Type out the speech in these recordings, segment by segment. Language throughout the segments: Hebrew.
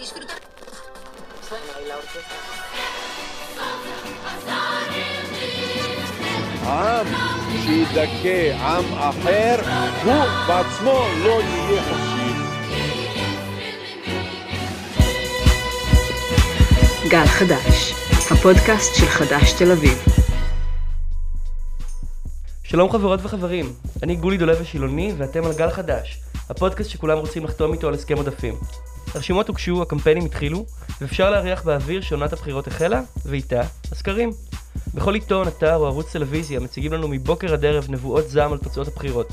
disfrutar. Suena ahí la orquesta. עם שידכא עם אחר, הוא בעצמו לא יהיה חופשי. גל חדש, הפודקאסט של חדש תל אביב. שלום חברות וחברים, אני גולי דולב השילוני ואתם על גל חדש, הפודקאסט שכולם רוצים לחתום איתו על הסכם עודפים. הרשימות הוגשו, הקמפיינים התחילו, ואפשר להריח באוויר שעונת הבחירות החלה, ואיתה, הסקרים. בכל עיתון, אתר או ערוץ טלוויזיה מציגים לנו מבוקר עד ערב נבואות זעם על תוצאות הבחירות.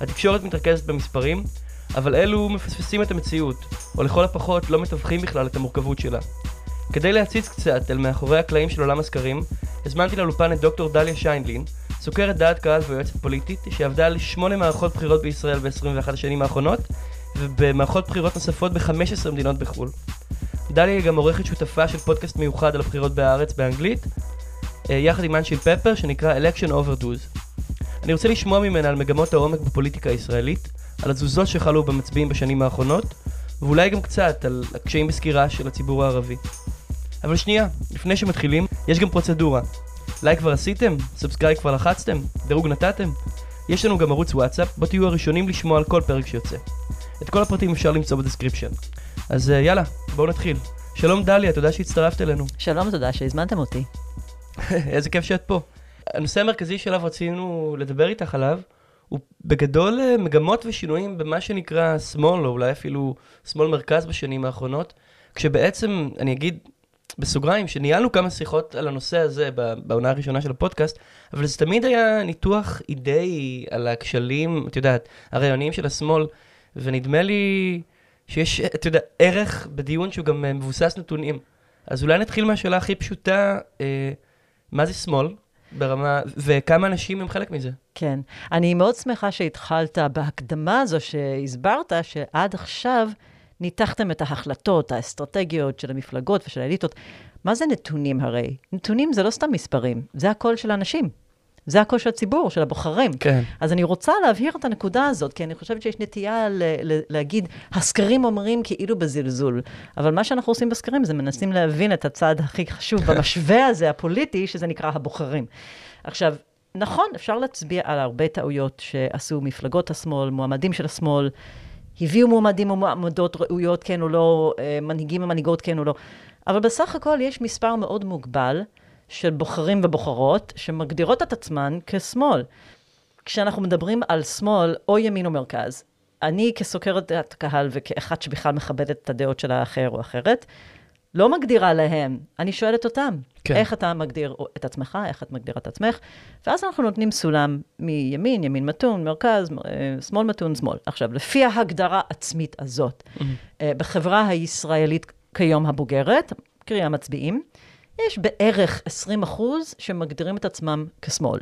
התקשורת מתרכזת במספרים, אבל אלו מפספסים את המציאות, או לכל הפחות לא מתווכים בכלל את המורכבות שלה. כדי להציץ קצת אל מאחורי הקלעים של עולם הסקרים, הזמנתי לאולפן את דוקטור דליה שיינלין, סוקרת דעת קהל ויועצת פוליטית, שעבדה על שמונה מערכות בחירות בישראל ב-21 השנים האחרונות, ובמערכות בחירות נוספות ב-15 מדינות בחו"ל. דליה היא גם עורכת שותפה של פודקאסט מיוחד על הבחירות בהארץ באנגלית, אה, יחד עם אנשיל פפר, שנקרא Election Overdose. אני רוצה לשמוע ממנה על מגמות העומק בפוליטיקה הישראלית, על התזוזות שחלו במצביעים בשנים האחרונות, ואולי גם קצת על הקשיים בסקירה של הציבור הערבי. אבל שנייה, לפני שמתחילים, יש גם פרוצדורה. לייק כבר עשיתם? subscribe כבר לחצתם? דירוג נתתם? יש לנו גם ערוץ וואטסאפ, בו תהיו הראשונים לשמוע על כל פרק שיוצא. את כל הפרטים אפשר למצוא ב description. אז אה, יאללה, בואו נתחיל. שלום דליה, תודה שהצטרפת אלינו. שלום, תודה שהזמנתם אותי. איזה כיף שאת פה. הנושא המרכזי שעליו רצינו לדבר איתך עליו, הוא בגדול אה, מגמות ושינויים במה שנקרא שמאל, או אולי אפילו שמאל מרכז בשנים האחרונות, כשבעצם, אני אגיד בסוגריים, שניהלנו כמה שיחות על הנושא הזה בעונה הראשונה של הפודקאסט, אבל זה תמיד היה ניתוח אידאי על הכשלים, את יודעת, הרעיוניים של השמאל, ונדמה לי שיש, אתה יודע, ערך בדיון שהוא גם אה, מבוסס נתונים. אז אולי נתחיל מהשאלה הכי פשוטה, אה, מה זה שמאל ברמה, וכמה אנשים הם חלק מזה? כן. אני מאוד שמחה שהתחלת בהקדמה הזו שהסברת, שעד עכשיו ניתחתם את ההחלטות, האסטרטגיות של המפלגות ושל האליטות. מה זה נתונים הרי? נתונים זה לא סתם מספרים, זה הקול של האנשים. זה הקול של הציבור, של הבוחרים. כן. אז אני רוצה להבהיר את הנקודה הזאת, כי אני חושבת שיש נטייה ל- ל- להגיד, הסקרים אומרים כאילו בזלזול. אבל מה שאנחנו עושים בסקרים זה מנסים להבין את הצד הכי חשוב במשווה הזה, הפוליטי, שזה נקרא הבוחרים. עכשיו, נכון, אפשר להצביע על הרבה טעויות שעשו מפלגות השמאל, מועמדים של השמאל, הביאו מועמדים ומועמדות ראויות, כן או לא, אה, מנהיגים ומנהיגות, כן או לא. אבל בסך הכל יש מספר מאוד מוגבל של בוחרים ובוחרות שמגדירות את עצמן כשמאל. כשאנחנו מדברים על שמאל או ימין או מרכז, אני כסוקרת דעת קהל וכאחת שבכלל מכבדת את הדעות של האחר או אחרת, לא מגדירה להם, אני שואלת אותם, כן. איך אתה מגדיר את עצמך, איך את מגדירה את עצמך, ואז אנחנו נותנים סולם מימין, ימין מתון, מרכז, אה, שמאל מתון, שמאל. עכשיו, לפי ההגדרה העצמית הזאת, אה, בחברה הישראלית כיום הבוגרת, קרי המצביעים, יש בערך 20 אחוז שמגדירים את עצמם כשמאל.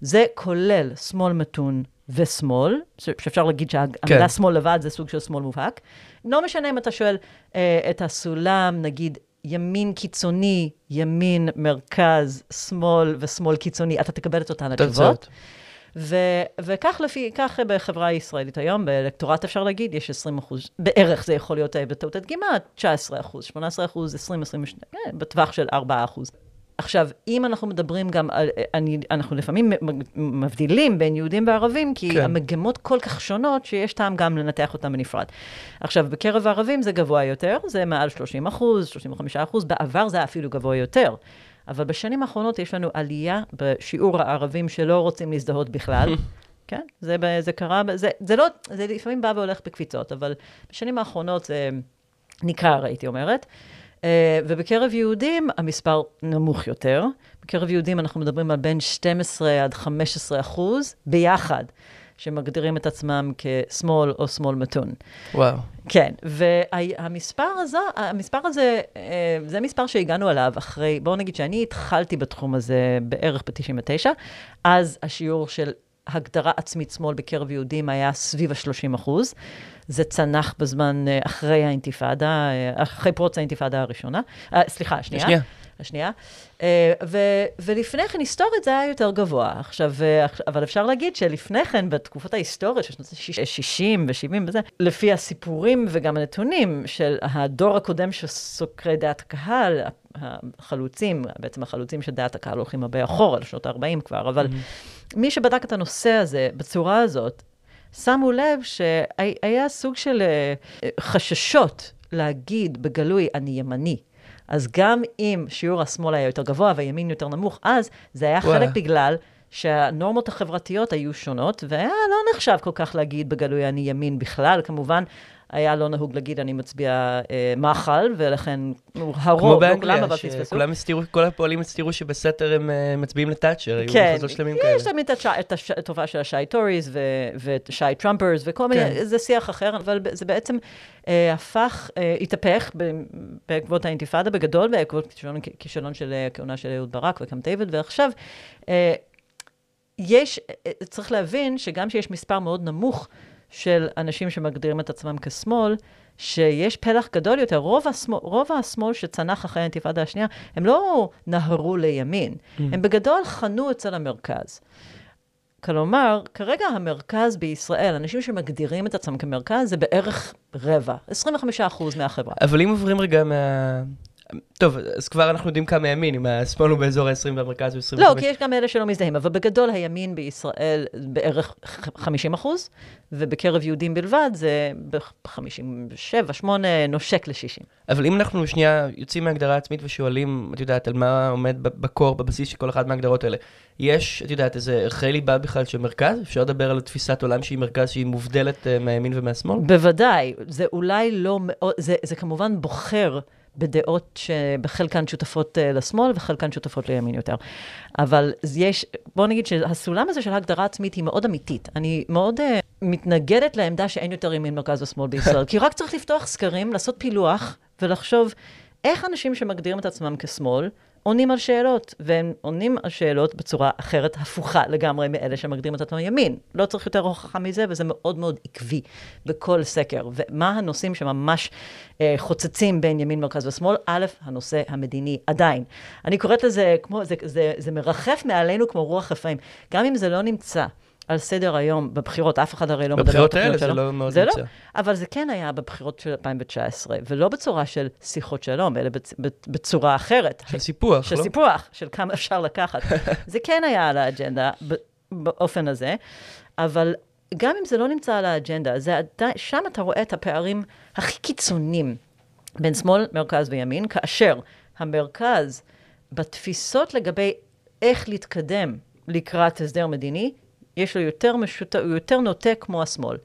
זה כולל שמאל מתון ושמאל, שאפשר להגיד שהמילה. כן. שמאל לבד זה סוג של שמאל מובהק. לא משנה אם אתה שואל אה, את הסולם, נגיד, ימין קיצוני, ימין, מרכז, שמאל ושמאל קיצוני, אתה תקבל את אותן התשובות. ו- וכך לפי, כך בחברה הישראלית היום, באלקטורט אפשר להגיד, יש 20 אחוז, בערך זה יכול להיות אה, בטעות הדגימה, 19 אחוז, 18 אחוז, 20, 22, כן, בטווח של 4 אחוז. עכשיו, אם אנחנו מדברים גם על, אני, אנחנו לפעמים מבדילים בין יהודים וערבים, כי כן. המגמות כל כך שונות, שיש טעם גם לנתח אותן בנפרד. עכשיו, בקרב הערבים זה גבוה יותר, זה מעל 30 אחוז, 35 אחוז, בעבר זה אפילו גבוה יותר. אבל בשנים האחרונות יש לנו עלייה בשיעור הערבים שלא רוצים להזדהות בכלל. כן, זה, זה קרה, זה, זה לא, זה לפעמים בא והולך בקפיצות, אבל בשנים האחרונות זה ניכר, הייתי אומרת. אה, ובקרב יהודים המספר נמוך יותר. בקרב יהודים אנחנו מדברים על בין 12 עד 15 אחוז ביחד, שמגדירים את עצמם כשמאל או שמאל מתון. וואו. כן, והמספר הזה, המספר הזה, אה, זה מספר שהגענו אליו אחרי, בואו נגיד שאני התחלתי בתחום הזה בערך ב-99, אז השיעור של הגדרה עצמית שמאל בקרב יהודים היה סביב ה-30 אחוז. זה צנח בזמן אה, אחרי האינתיפאדה, אה, אחרי פרוץ האינתיפאדה הראשונה, סליחה, השנייה. השנייה. השנייה. אה, ו- ולפני כן, היסטורית זה היה יותר גבוה. עכשיו, אה, אבל אפשר להגיד שלפני כן, בתקופות ההיסטוריות, של שנות ה-60 ו-70 וזה, לפי הסיפורים וגם הנתונים של הדור הקודם של סוקרי דעת הקהל, החלוצים, בעצם החלוצים של דעת הקהל הולכים הרבה אחורה, לשנות ה-40 כבר, אבל mm-hmm. מי שבדק את הנושא הזה בצורה הזאת, שמו לב שהיה סוג של אה, חששות להגיד בגלוי, אני ימני. אז גם אם שיעור השמאל היה יותר גבוה והימין יותר נמוך, אז זה היה וואלה. חלק בגלל שהנורמות החברתיות היו שונות, והיה לא נחשב כל כך להגיד בגלוי אני ימין בכלל, כמובן. היה לא נהוג להגיד, אני מצביע אה, מחל, ולכן הרוב, לא כולם, אבל פספסו. שכולם הסתירו, כל הפועלים הסתירו שבסתר הם אה, מצביעים לתאצ'ר, כן, היו מחוזות שלמים כאלה. יש תמיד את, התופעה של ה shy Tories ו shy Trumpers וכל כן. מיני, זה שיח אחר, אבל זה בעצם אה, הפך, אה, התהפך בעקבות האינתיפאדה בגדול, בעקבות כישלון של הכהונה של אהוד ברק וקמפ דיוויד, ועכשיו, אה, יש, אה, צריך להבין שגם שיש מספר מאוד נמוך, של אנשים שמגדירים את עצמם כשמאל, שיש פלח גדול יותר. רוב השמאל, רוב השמאל שצנח אחרי האינתיפאדה השנייה, הם לא נהרו לימין, mm. הם בגדול חנו אצל המרכז. כלומר, כרגע המרכז בישראל, אנשים שמגדירים את עצמם כמרכז, זה בערך רבע, 25 אחוז מהחברה. אבל אם עוברים רגע מה... טוב, אז כבר אנחנו יודעים כמה ימין, אם השמאל הוא באזור ה-20 והמרכז הוא 25. לא, כי יש גם אלה שלא מזדהים, אבל בגדול הימין בישראל בערך 50 אחוז, ובקרב יהודים בלבד זה ב-57, 8, נושק ל-60. אבל אם אנחנו שנייה יוצאים מהגדרה עצמית ושואלים, את יודעת, על מה עומד בקור, בבסיס של כל אחת מההגדרות האלה, יש, את יודעת, איזה ערכי ליבה בכלל של מרכז? אפשר לדבר על תפיסת עולם שהיא מרכז שהיא מובדלת uh, מהימין ומהשמאל? בוודאי, זה אולי לא מאוד, זה, זה כמובן בוחר. בדעות שבחלקן שותפות uh, לשמאל וחלקן שותפות לימין יותר. אבל יש, בואו נגיד שהסולם הזה של הגדרה עצמית היא מאוד אמיתית. אני מאוד uh, מתנגדת לעמדה שאין יותר ימין, מרכז ושמאל בישראל, כי רק צריך לפתוח סקרים, לעשות פילוח ולחשוב איך אנשים שמגדירים את עצמם כשמאל, עונים על שאלות, והם עונים על שאלות בצורה אחרת, הפוכה לגמרי מאלה שמגדירים את עצמם ימין. לא צריך יותר הוכחה מזה, וזה מאוד מאוד עקבי בכל סקר. ומה הנושאים שממש אה, חוצצים בין ימין, מרכז ושמאל? א', הנושא המדיני, עדיין. אני קוראת לזה כמו, זה, זה, זה מרחף מעלינו כמו רוח רפאים. גם אם זה לא נמצא. על סדר היום בבחירות, אף אחד הרי לא מדבר על בחירות האלה זה לא מאוד זה נמצא. לא, אבל זה כן היה בבחירות של 2019, ולא בצורה של שיחות שלום, אלא בצ, בצורה אחרת. של סיפוח, של לא? של סיפוח, של כמה אפשר לקחת. זה כן היה על האג'נדה באופן הזה, אבל גם אם זה לא נמצא על האג'נדה, זה, שם אתה רואה את הפערים הכי קיצוניים בין שמאל, מרכז וימין, כאשר המרכז, בתפיסות לגבי איך להתקדם לקראת הסדר מדיני, יש לו יותר משותף, הוא יותר נוטה כמו השמאל.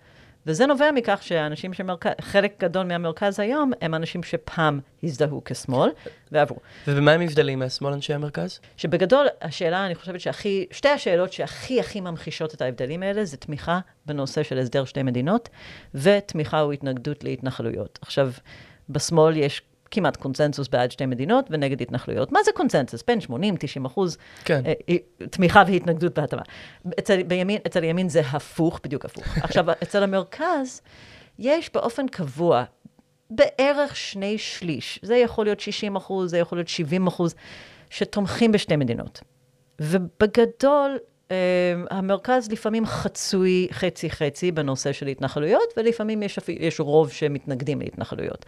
וזה נובע מכך שאנשים שמרכז, חלק גדול מהמרכז היום, הם אנשים שפעם הזדהו כשמאל ועברו. ובמה הם מבדלים מהשמאל אנשי המרכז? שבגדול, השאלה, אני חושבת שהכי, שתי השאלות שהכי הכי ממחישות את ההבדלים האלה, זה תמיכה בנושא של הסדר שתי מדינות, ותמיכה או התנגדות להתנחלויות. עכשיו, בשמאל יש כמעט קונצנזוס בעד שתי מדינות ונגד התנחלויות. מה זה קונצנזוס? בין 80-90 אחוז כן. אה, אה, תמיכה והתנגדות בהתאמה. אצל, בימין, אצל ימין זה הפוך, בדיוק הפוך. עכשיו, אצל המרכז יש באופן קבוע בערך שני שליש, זה יכול להיות 60 אחוז, זה יכול להיות 70 אחוז, שתומכים בשתי מדינות. ובגדול, Uh, המרכז לפעמים חצוי חצי-חצי בנושא של התנחלויות, ולפעמים יש, יש רוב שמתנגדים להתנחלויות.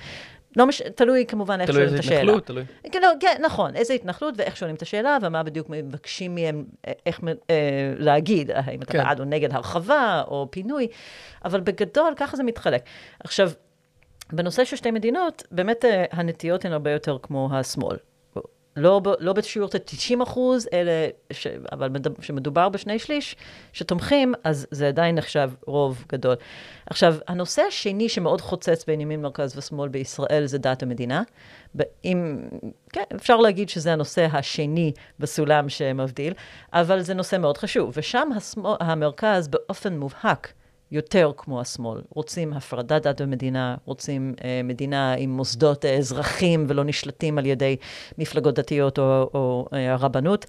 לא מש... תלוי כמובן איך שואלים את השאלה. תלוי איזה התנחלות, תלוי. כן, לא, כן, נכון, איזה התנחלות ואיך שואלים את השאלה, ומה בדיוק מבקשים מהם, איך אה, להגיד, האם אתה כן. בעד או נגד הרחבה או פינוי, אבל בגדול ככה זה מתחלק. עכשיו, בנושא של שתי מדינות, באמת אה, הנטיות הן הרבה יותר כמו השמאל. לא, לא בשיעור של 90 אחוז, אלא, ש, אבל כשמדובר בשני שליש שתומכים, אז זה עדיין נחשב רוב גדול. עכשיו, הנושא השני שמאוד חוצץ בין ימין, מרכז ושמאל בישראל זה דת המדינה. אם, כן, אפשר להגיד שזה הנושא השני בסולם שמבדיל, אבל זה נושא מאוד חשוב. ושם השמאל, המרכז באופן מובהק יותר כמו השמאל. רוצים הפרדת דת ומדינה, רוצים אה, מדינה עם מוסדות אה, אזרחים ולא נשלטים על ידי מפלגות דתיות או, או אה, הרבנות.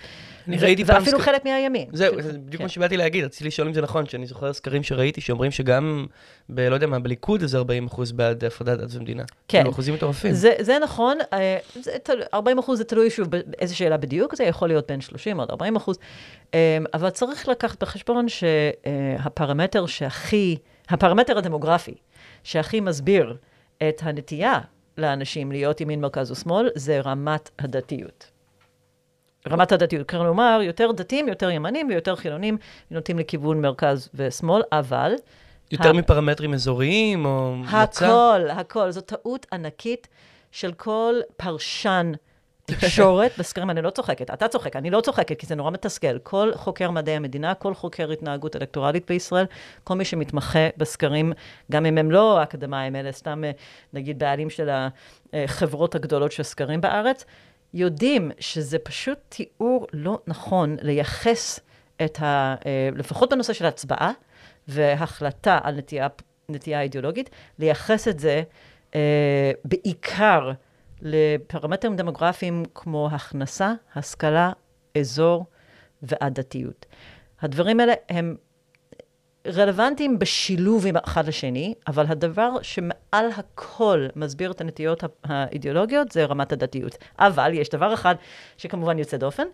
אני ראיתי פעם ואפילו סק- חלק מהימין. זהו, זה בדיוק כן. מה שבאתי להגיד, רציתי לשאול אם זה נכון, שאני זוכר סקרים שראיתי שאומרים שגם, ב, לא יודע מה, בליכוד איזה 40 אחוז בעד הפרדת דת ומדינה. כן. כאילו, אחוזים מטורפים. זה, זה נכון, אה, זה, תל- 40 אחוז זה תלוי שוב באיזה שאלה בדיוק, זה יכול להיות בין 30 עד 40 אחוז, אה, אבל צריך לקחת בחשבון שהפרמטר שהכי, הפרמטר הדמוגרפי שהכי מסביר את הנטייה לאנשים להיות ימין, מרכז ושמאל, זה רמת הדתיות. רמת הדתיות, כלומר, יותר דתיים, יותר ימנים ויותר חילונים נוטים לכיוון מרכז ושמאל, אבל... יותר ה- מפרמטרים אזוריים או? הכל, הכל. זו טעות ענקית של כל פרשן תקשורת בסקרים. אני לא צוחקת, אתה צוחק, אני לא צוחקת, כי זה נורא מתסכל. כל חוקר מדעי המדינה, כל חוקר התנהגות אלקטורלית בישראל, כל מי שמתמחה בסקרים, גם אם הם לא אקדמאים, אלה סתם, אה, נגיד, בעלים של החברות הגדולות של סקרים בארץ, יודעים שזה פשוט תיאור לא נכון לייחס את ה... אה, לפחות בנושא של הצבעה והחלטה על נטייה, נטייה אידיאולוגית, לייחס את זה אה, בעיקר לפרמטרים דמוגרפיים כמו הכנסה, השכלה, אזור ועדתיות. הדברים האלה הם רלוונטיים בשילוב עם אחד לשני, אבל הדבר שמעל הכל מסביר את הנטיות האידיאולוגיות זה רמת הדתיות. אבל יש דבר אחד שכמובן יוצא דופן,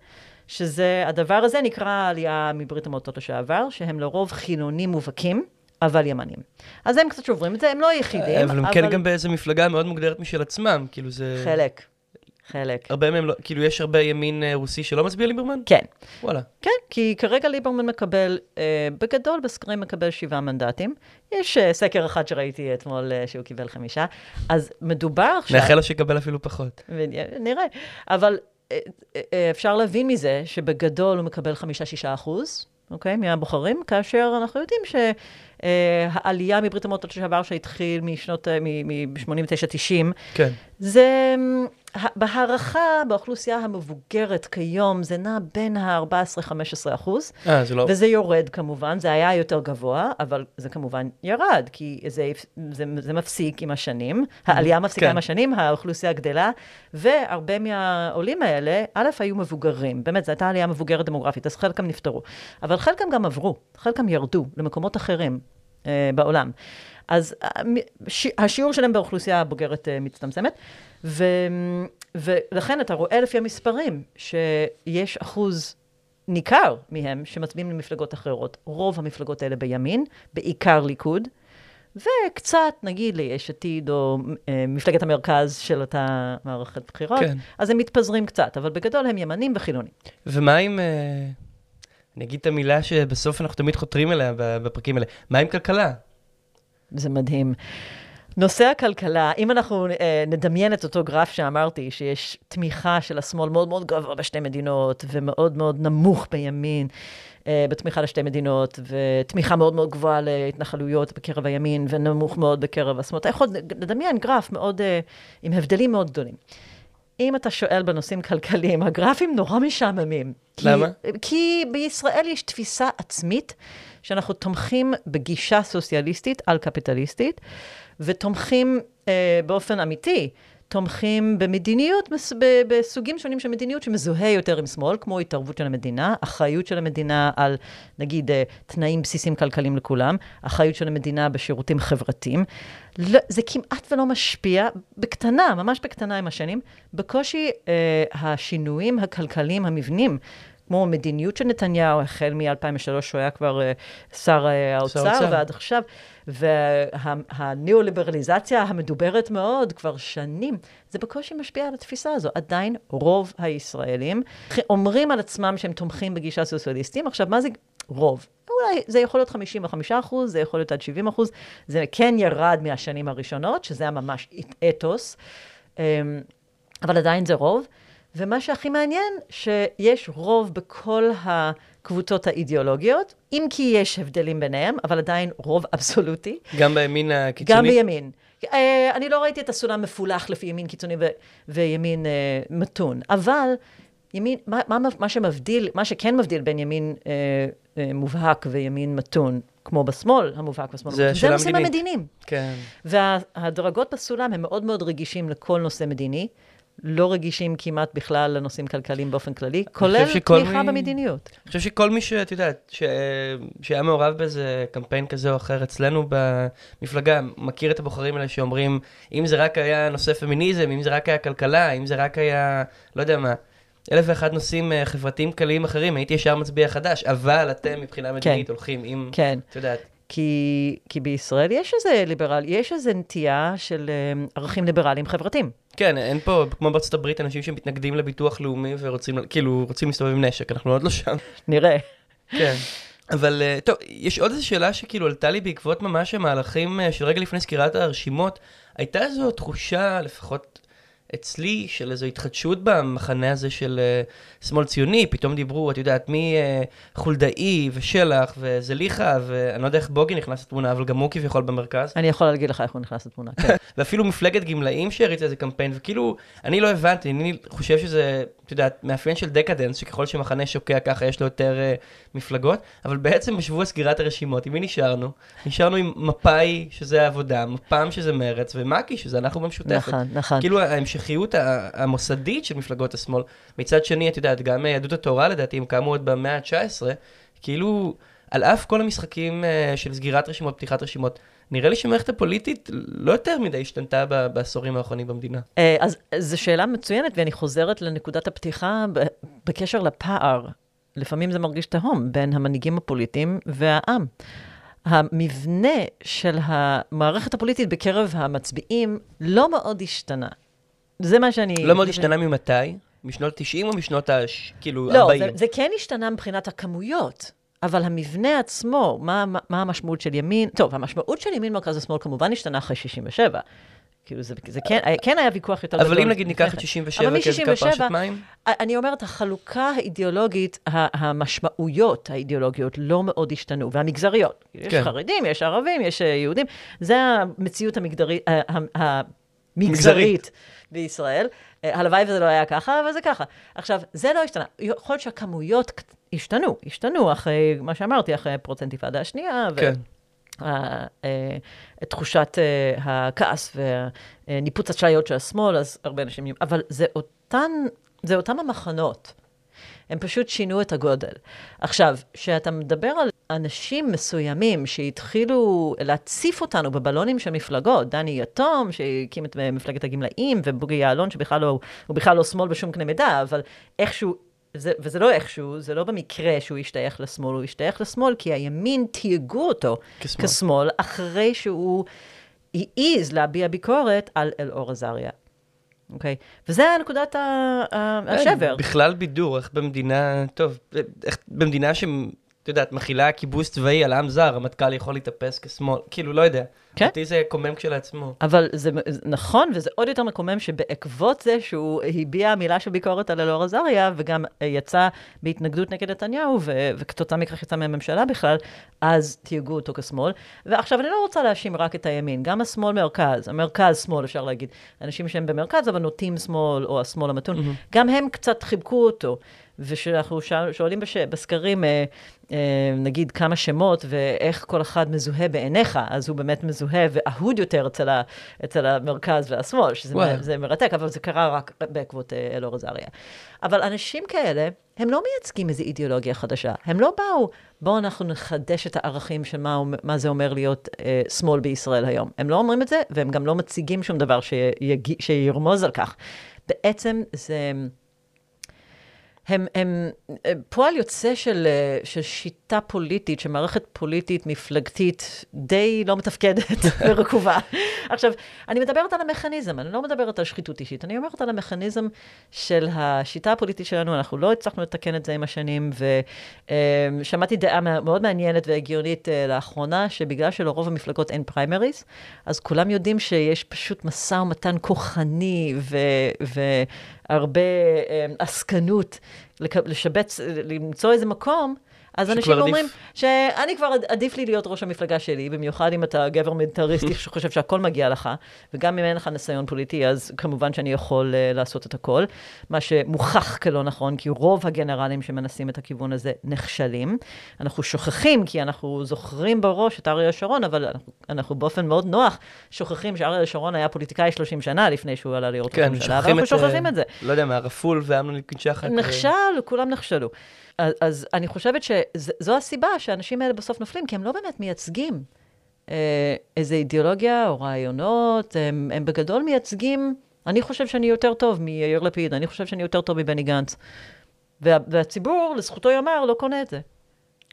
שזה, הדבר הזה נקרא עלייה מברית המועצות לשעבר, שהם לרוב חילונים מובהקים, אבל ימנים. אז הם קצת שוברים את זה, הם לא היחידים, אבל הם כן גם באיזו מפלגה מאוד מוגדרת משל עצמם, כאילו זה... חלק, חלק. הרבה מהם לא, כאילו יש הרבה ימין אה, רוסי שלא מצביע ליברמן? כן. וואלה. כן, כי כרגע ליברמן מקבל, אה, בגדול בסקרים מקבל שבעה מנדטים. יש אה, סקר אחד שראיתי אתמול אה, שהוא קיבל חמישה, אז מדובר עכשיו... נאחל לו שיקבל אפילו פחות. נראה, אבל אה, אה, אפשר להבין מזה שבגדול הוא מקבל חמישה-שישה אחוז, אוקיי, מהבוחרים, כאשר אנחנו יודעים שהעלייה מברית המועצות לשעבר שהתחיל משנות, מ-89-90, כן. זה בהערכה באוכלוסייה המבוגרת כיום, זה נע בין ה-14-15 אחוז, אה, זה לא... וזה יורד כמובן, זה היה יותר גבוה, אבל זה כמובן ירד, כי זה, זה, זה מפסיק עם השנים, העלייה מפסיקה כן. עם השנים, האוכלוסייה גדלה, והרבה מהעולים האלה, א', היו מבוגרים, באמת, זו הייתה עלייה מבוגרת דמוגרפית, אז חלקם נפטרו, אבל חלקם גם עברו, חלקם ירדו למקומות אחרים אה, בעולם. אז אה, השיעור שלהם באוכלוסייה הבוגרת אה, מצטמצמת, ו, ולכן אתה רואה לפי המספרים שיש אחוז ניכר מהם שמצביעים למפלגות אחרות. רוב המפלגות האלה בימין, בעיקר ליכוד, וקצת, נגיד, ליש עתיד או אה, מפלגת המרכז של אותה מערכת בחירות, כן. אז הם מתפזרים קצת, אבל בגדול הם ימנים וחילונים. ומה עם... אה, אני אגיד את המילה שבסוף אנחנו תמיד חותרים אליה בפרקים האלה. מה עם כלכלה? זה מדהים. נושא הכלכלה, אם אנחנו אה, נדמיין את אותו גרף שאמרתי, שיש תמיכה של השמאל מאוד מאוד גבוה בשתי מדינות, ומאוד מאוד נמוך בימין אה, בתמיכה לשתי מדינות, ותמיכה מאוד מאוד גבוהה להתנחלויות בקרב הימין, ונמוך מאוד בקרב השמאל, אתה יכול לדמיין גרף מאוד, אה, עם הבדלים מאוד גדולים. אם אתה שואל בנושאים כלכליים, הגרפים נורא משעממים. כי- למה? כי בישראל יש תפיסה עצמית שאנחנו תומכים בגישה סוציאליסטית על קפיטליסטית, ותומכים אה, באופן אמיתי, תומכים במדיניות, בסוגים שונים של מדיניות שמזוהה יותר עם שמאל, כמו התערבות של המדינה, אחריות של המדינה על, נגיד, אה, תנאים בסיסיים כלכליים לכולם, אחריות של המדינה בשירותים חברתיים. לא, זה כמעט ולא משפיע, בקטנה, ממש בקטנה עם השנים, בקושי אה, השינויים הכלכליים המבנים. כמו מדיניות של נתניהו, החל מ-2003, שהוא היה כבר uh, שר uh, האוצר. ועד עכשיו, והניאו-ליברליזציה המדוברת מאוד כבר שנים, זה בקושי משפיע על התפיסה הזו. עדיין רוב הישראלים אומרים על עצמם שהם תומכים בגישה סוציאליסטים. עכשיו, מה זה רוב? אולי זה יכול להיות 55 אחוז, זה יכול להיות עד 70 אחוז, זה כן ירד מהשנים הראשונות, שזה היה ממש אתוס, אמ, אבל עדיין זה רוב. ומה שהכי מעניין, שיש רוב בכל הקבוצות האידיאולוגיות, אם כי יש הבדלים ביניהם, אבל עדיין רוב אבסולוטי. גם בימין הקיצוני? גם בימין. Uh, אני לא ראיתי את הסולם מפולח לפי ימין קיצוני ו- וימין uh, מתון, אבל ימין, מה, מה, מה שמבדיל, מה שכן מבדיל בין ימין uh, uh, מובהק וימין מתון, כמו בשמאל, המובהק בשמאל. זה הנושאים מדינית. המדיניים. כן. והדרגות בסולם הם מאוד מאוד רגישים לכל נושא מדיני, לא רגישים כמעט בכלל לנושאים כלכליים באופן כללי, כולל תמיכה מי- במדיניות. אני חושב שכל מי שאת יודעת, ש... שהיה מעורב באיזה קמפיין כזה או אחר אצלנו במפלגה, מכיר את הבוחרים האלה שאומרים, אם זה רק היה נושא פמיניזם, אם זה רק היה כלכלה, אם זה רק היה, לא יודע מה, אלף ואחד נושאים אה, חברתיים כלליים אחרים, הייתי ישר מצביע חדש, אבל אתם מבחינה מדינית הולכים עם, כן. את יודעת, כי, כי בישראל יש איזה ליברל, יש איזה נטייה של אה, ערכים ליברליים חברתיים. כן, אין פה, כמו בארצות הברית, אנשים שמתנגדים לביטוח לאומי ורוצים, כאילו, רוצים להסתובב עם נשק, אנחנו עוד לא שם. נראה. כן. אבל אה, טוב, יש עוד איזו שאלה שכאילו עלתה לי בעקבות ממש המהלכים אה, של רגע לפני סקירת הרשימות. הייתה איזו תחושה, לפחות אצלי, של איזו התחדשות במחנה הזה של אה, שמאל ציוני, פתאום דיברו, את יודעת, מחולדאי ושלח וזליכה, ואני לא יודע איך בוגי נכנס לתמונה, אבל גם הוא כביכול במרכז. אני יכולה להגיד לך איך הוא נכנס לתמונה. כן. ואפילו מפלגת גמלאים שהריצה איזה קמפיין, וכאילו, אני לא הבנתי, אני חושב שזה, את יודעת, מאפיין של דקדנס, שככל שמחנה שוקע ככה יש לו יותר uh, מפלגות, אבל בעצם בשבוע סגירת הרשימות, עם מי נשארנו? נשארנו עם מפא"י, שזה העבודה, מפ"ם, שזה מרץ, ומק"י, שזה אנחנו במשותפת. נכון, נכון. כאילו ההמשכיות המוסדית של מפלגות השמאל. מצד שני, את יודעת, גם אה, יהדות התורה לדעתי, הם קמו עוד במאה ה-19, כאילו, על אף כל המשחקים אה, של סגירת רשימות, פתיחת רשימות, נראה לי שהמערכת הפוליטית לא יותר מדי השתנתה בעשורים האחרונים במדינה. אה, אז זו שאלה מצוינת, ואני חוזרת לנקודת הפתיחה בקשר לפער. לפעמים זה מרגיש תהום בין המנהיגים הפוליטיים והעם. המבנה של המערכת הפוליטית בקרב המצביעים לא מאוד השתנה. זה מה שאני... לא מאוד השתנה ממתי? משנות ה-90 או משנות ה... כאילו, לא, 40? זה, זה כן השתנה מבחינת הכמויות, אבל המבנה עצמו, מה, מה, מה המשמעות של ימין? טוב, המשמעות של ימין מרכז השמאל כמובן השתנה אחרי 67. כאילו, זה, זה כן, כן היה ויכוח יותר גדול. אבל אם נגיד ניקח את כן. 67 אבל כאיזה פרשת מים? אני אומרת, החלוקה האידיאולוגית, המשמעויות האידיאולוגיות לא מאוד השתנו, והמגזריות. יש כן. חרדים, יש ערבים, יש אה, יהודים. זה המציאות המגדרית, ה- ה- מגזרית. בישראל. אה, הלוואי וזה לא היה ככה, אבל זה ככה. עכשיו, זה לא השתנה. יכול להיות שהכמויות השתנו, השתנו אחרי, מה שאמרתי, אחרי פרוץ האינתיפאדה השנייה. ו- כן. אה, תחושת אה, הכעס וניפוץ אשליות של השמאל, אז הרבה אנשים... אבל זה אותן, זה אותם המחנות. הם פשוט שינו את הגודל. עכשיו, כשאתה מדבר על אנשים מסוימים שהתחילו להציף אותנו בבלונים של מפלגות, דני יתום, שהקים את מפלגת הגמלאים, ובוגי יעלון, שבכלל לא, הוא בכלל לא שמאל בשום קנה מידה, אבל איכשהו, זה, וזה לא איכשהו, זה לא במקרה שהוא השתייך לשמאל, הוא השתייך לשמאל כי הימין תייגו אותו כשמאל. כשמאל, אחרי שהוא העז להביע ביקורת על אלאור עזריה. אוקיי? וזה נקודת ה- השבר. בכלל בידור, איך במדינה, טוב, איך במדינה ש... את יודעת, מכילה כיבוש צבאי על עם זר, רמטכ"ל יכול להתאפס כשמאל, כאילו, לא יודע. כן. אותי זה קומם כשלעצמו. אבל זה נכון, וזה עוד יותר מקומם שבעקבות זה שהוא הביע מילה של ביקורת על אלאור עזריה, וגם יצא בהתנגדות נגד נתניהו, ו- וכתוצאה מכך יצא מהממשלה בכלל, אז תייגו אותו כשמאל. ועכשיו, אני לא רוצה להאשים רק את הימין, גם השמאל-מרכז, המרכז-שמאל, אפשר להגיד. אנשים שהם במרכז, אבל נוטים שמאל, או השמאל המתון, mm-hmm. גם הם קצת חיבקו אותו. וכשאנחנו שואל- שואלים בש... בסקרים, אה, אה, נגיד, כמה שמות ואיך כל אחד מזוהה בעיניך, אז הוא באמת מזוהה ואהוד יותר אצל, ה... אצל המרכז והשמאל, שזה. זה מרתק, אבל זה קרה רק בעקבות אה, אלאור עזריה. אבל אנשים כאלה, הם לא מייצגים איזו אידיאולוגיה חדשה. הם לא באו, בואו אנחנו נחדש את הערכים של מה, מה זה אומר להיות אה, שמאל בישראל היום. הם לא אומרים את זה, והם גם לא מציגים שום דבר שיג... שירמוז על כך. בעצם זה... הם, הם אה, פועל יוצא של, אה, של שיטה פוליטית, של מערכת פוליטית מפלגתית די לא מתפקדת ורקובה. עכשיו, אני מדברת על המכניזם, אני לא מדברת על שחיתות אישית, אני אומרת על המכניזם של השיטה הפוליטית שלנו, אנחנו לא הצלחנו לתקן את זה עם השנים, ושמעתי דעה מא- מאוד מעניינת והגיונית אה, לאחרונה, שבגלל שלרוב המפלגות אין פריימריז, אז כולם יודעים שיש פשוט משא ומתן כוחני ו... והרבה אה, עסקנות לשבץ, למצוא איזה מקום, אז אנשים עדיף. אומרים שאני כבר עד- עדיף לי להיות ראש המפלגה שלי, במיוחד אם אתה גבר מיליטריסטי שחושב שהכל מגיע לך, וגם אם אין לך ניסיון פוליטי, אז כמובן שאני יכול uh, לעשות את הכל, מה שמוכח כלא נכון, כי רוב הגנרלים שמנסים את הכיוון הזה נכשלים. אנחנו שוכחים, כי אנחנו זוכרים בראש את אריה שרון, אבל אנחנו, אנחנו באופן מאוד נוח שוכחים שאריה שרון היה פוליטיקאי 30 שנה לפני שהוא עלה להיות ראש כן, הממשלה, ואנחנו. שוכחים אה, את זה. לא יודע מה, רפול ואמנון ליפקין שחק. אה, נכשל, כולם נכשלו. אז, אז אני חושבת שזו הסיבה שהאנשים האלה בסוף נופלים, כי הם לא באמת מייצגים אה, איזו אידיאולוגיה או רעיונות, הם, הם בגדול מייצגים, אני חושב שאני יותר טוב מיאיר לפיד, אני חושב שאני יותר טוב מבני גנץ. וה, והציבור, לזכותו ייאמר, לא קונה את זה.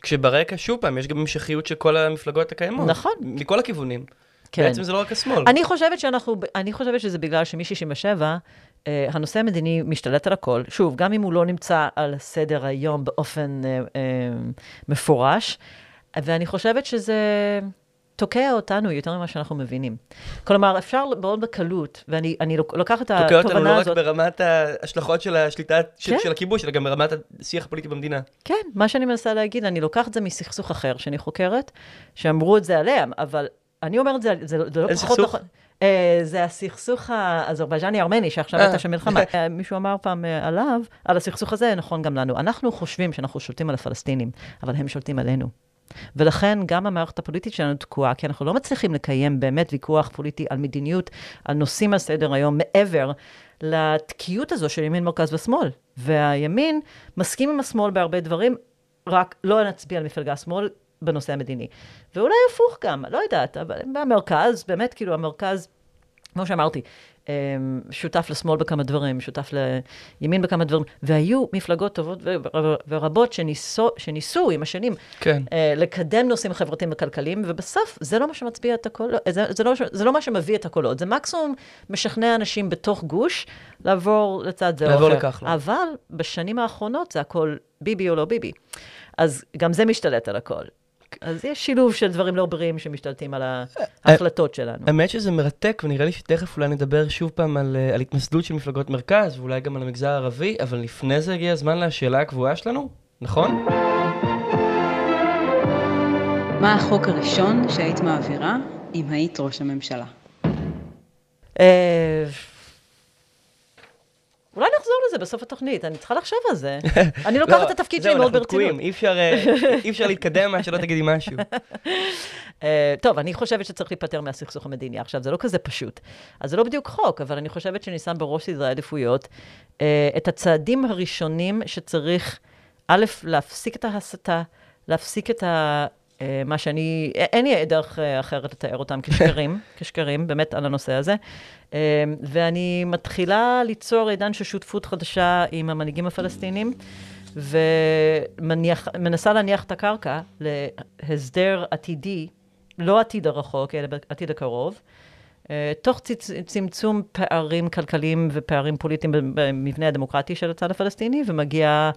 כשברקע, שוב פעם, יש גם המשכיות של כל המפלגות הקיימות. נכון. מכל הכיוונים. כן. בעצם זה לא רק השמאל. אני חושבת שאנחנו, אני חושבת שזה בגלל שמ-67, אה, הנושא המדיני משתלט על הכל. שוב, גם אם הוא לא נמצא על סדר היום באופן אה, אה, מפורש, ואני חושבת שזה תוקע אותנו יותר ממה שאנחנו מבינים. כלומר, אפשר מאוד בקלות, ואני אני לוק- לוקחת את תוקע אותנו לא התובנה רק הזאת. ברמת ההשלכות של השליטה של כן. של הכיבוש, אלא גם ברמת השיח הפוליטי במדינה. כן, מה שאני מנסה להגיד, אני לוקחת את זה מסכסוך אחר שאני חוקרת, שאמרו את זה עליהם, אבל אני אומרת, זה, זה, זה לא פחות? נכון. אה, זה הסכסוך האזרבייג'ני-ארמני, שעכשיו אה. הייתה שם מלחמה. אה, מישהו אמר פעם עליו, על הסכסוך הזה, נכון גם לנו. אנחנו חושבים שאנחנו שולטים על הפלסטינים, אבל הם שולטים עלינו. ולכן גם המערכת הפוליטית שלנו תקועה, כי אנחנו לא מצליחים לקיים באמת ויכוח פוליטי על מדיניות, על נושאים על סדר היום, מעבר לתקיעות הזו של ימין, מרכז ושמאל. והימין מסכים עם השמאל בהרבה דברים, רק לא נצביע על מפלגה שמאל בנושא המדיני. ואולי הפוך גם, לא יודעת, אבל במרכז, באמת, כאילו, המרכז, כמו שאמרתי, אמ, שותף לשמאל בכמה דברים, שותף לימין בכמה דברים, והיו מפלגות טובות ורבות שניסו, שניסו עם השנים כן. אה, לקדם נושאים חברתיים וכלכליים, ובסוף זה לא מה שמצביע את הקולות, זה, זה, לא, זה לא מה שמביא את הקולות, זה מקסימום משכנע אנשים בתוך גוש לעבור לצד זה או אחר. לעבור לכחלון. אבל בשנים האחרונות זה הכל ביבי או לא ביבי. אז גם זה משתלט על הכל. אז יש שילוב של דברים לא בריאים שמשתלטים על ההחלטות שלנו. האמת שזה מרתק, ונראה לי שתכף אולי נדבר שוב פעם על, אה, על התמסדות של מפלגות מרכז, ואולי גם על המגזר הערבי, אבל לפני זה הגיע הזמן לשאלה הקבועה שלנו, נכון? מה החוק הראשון שהיית מעבירה אם היית ראש הממשלה? אולי נחזור לזה בסוף התוכנית, אני צריכה לחשוב על זה. אני לוקחת את התפקיד שלי לא, זהו, מאוד אנחנו ברצינות. תקועים, אי אפשר, אה, להתקדם עד שלא תגידי משהו. אה, טוב, אני חושבת שצריך להיפטר מהסכסוך המדיני. עכשיו, זה לא כזה פשוט. אז זה לא בדיוק חוק, אבל אני חושבת שאני שם בראש סדרי העדיפויות אה, את הצעדים הראשונים שצריך, א', להפסיק את ההסתה, להפסיק את ה... אה, מה שאני, א- אין לי דרך אה, אחרת לתאר אותם כשקרים, כשקרים, באמת על הנושא הזה. אה, ואני מתחילה ליצור עידן של שותפות חדשה עם המנהיגים הפלסטינים, ומנסה להניח את הקרקע להסדר עתידי, לא עתיד הרחוק, אלא בעתיד הקרוב, אה, תוך צמצום פערים כלכליים ופערים פוליטיים במבנה הדמוקרטי של הצד הפלסטיני, ומגיע אה,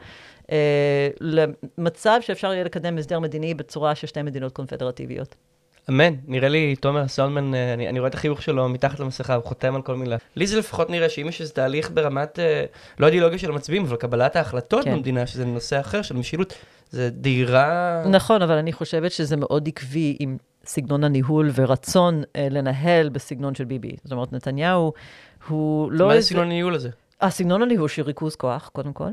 למצב שאפשר יהיה לקדם הסדר מדיני בצורה של שתי מדינות קונפדרטיביות. אמן, נראה לי תומר סאונדמן, אה, אני, אני רואה את החיוך שלו מתחת למסכה, הוא חותם על כל מילה. לי זה לפחות נראה שאם יש איזה תהליך ברמת, אה, לא אידיאולוגיה של המצביעים, אבל קבלת ההחלטות כן. במדינה, שזה נושא אחר של משילות, זה דהירה... נכון, אבל אני חושבת שזה מאוד עקבי עם סגנון הניהול ורצון אה, לנהל בסגנון של ביבי. זאת אומרת, נתניהו הוא לא מה זה איזה... סגנון הניהול הזה? הסגנון הניהול של ריכוז כוח, קודם כל,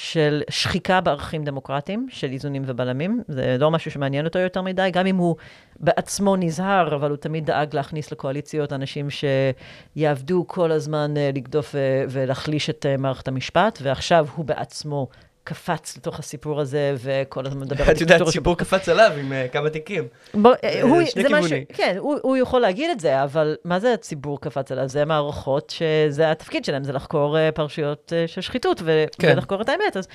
של שחיקה בערכים דמוקרטיים, של איזונים ובלמים. זה לא משהו שמעניין אותו יותר מדי, גם אם הוא בעצמו נזהר, אבל הוא תמיד דאג להכניס לקואליציות אנשים שיעבדו כל הזמן אה, לגדוף ו- ולהחליש את אה, מערכת המשפט, ועכשיו הוא בעצמו קפץ לתוך הסיפור הזה, וכל הזמן מדבר על את יודעת, דיקטטורה סיפור קפץ עליו עם אה, כמה תיקים. הוא, שני. כיוונים. כן, הוא, יכול להגיד את זה, אבל מה זה הציבור קפץ עליו? זה מערכות שזה התפקיד שלהם, זה לחקור uh, פרשיות של שחיתות כן. ולחקור את האמת. אז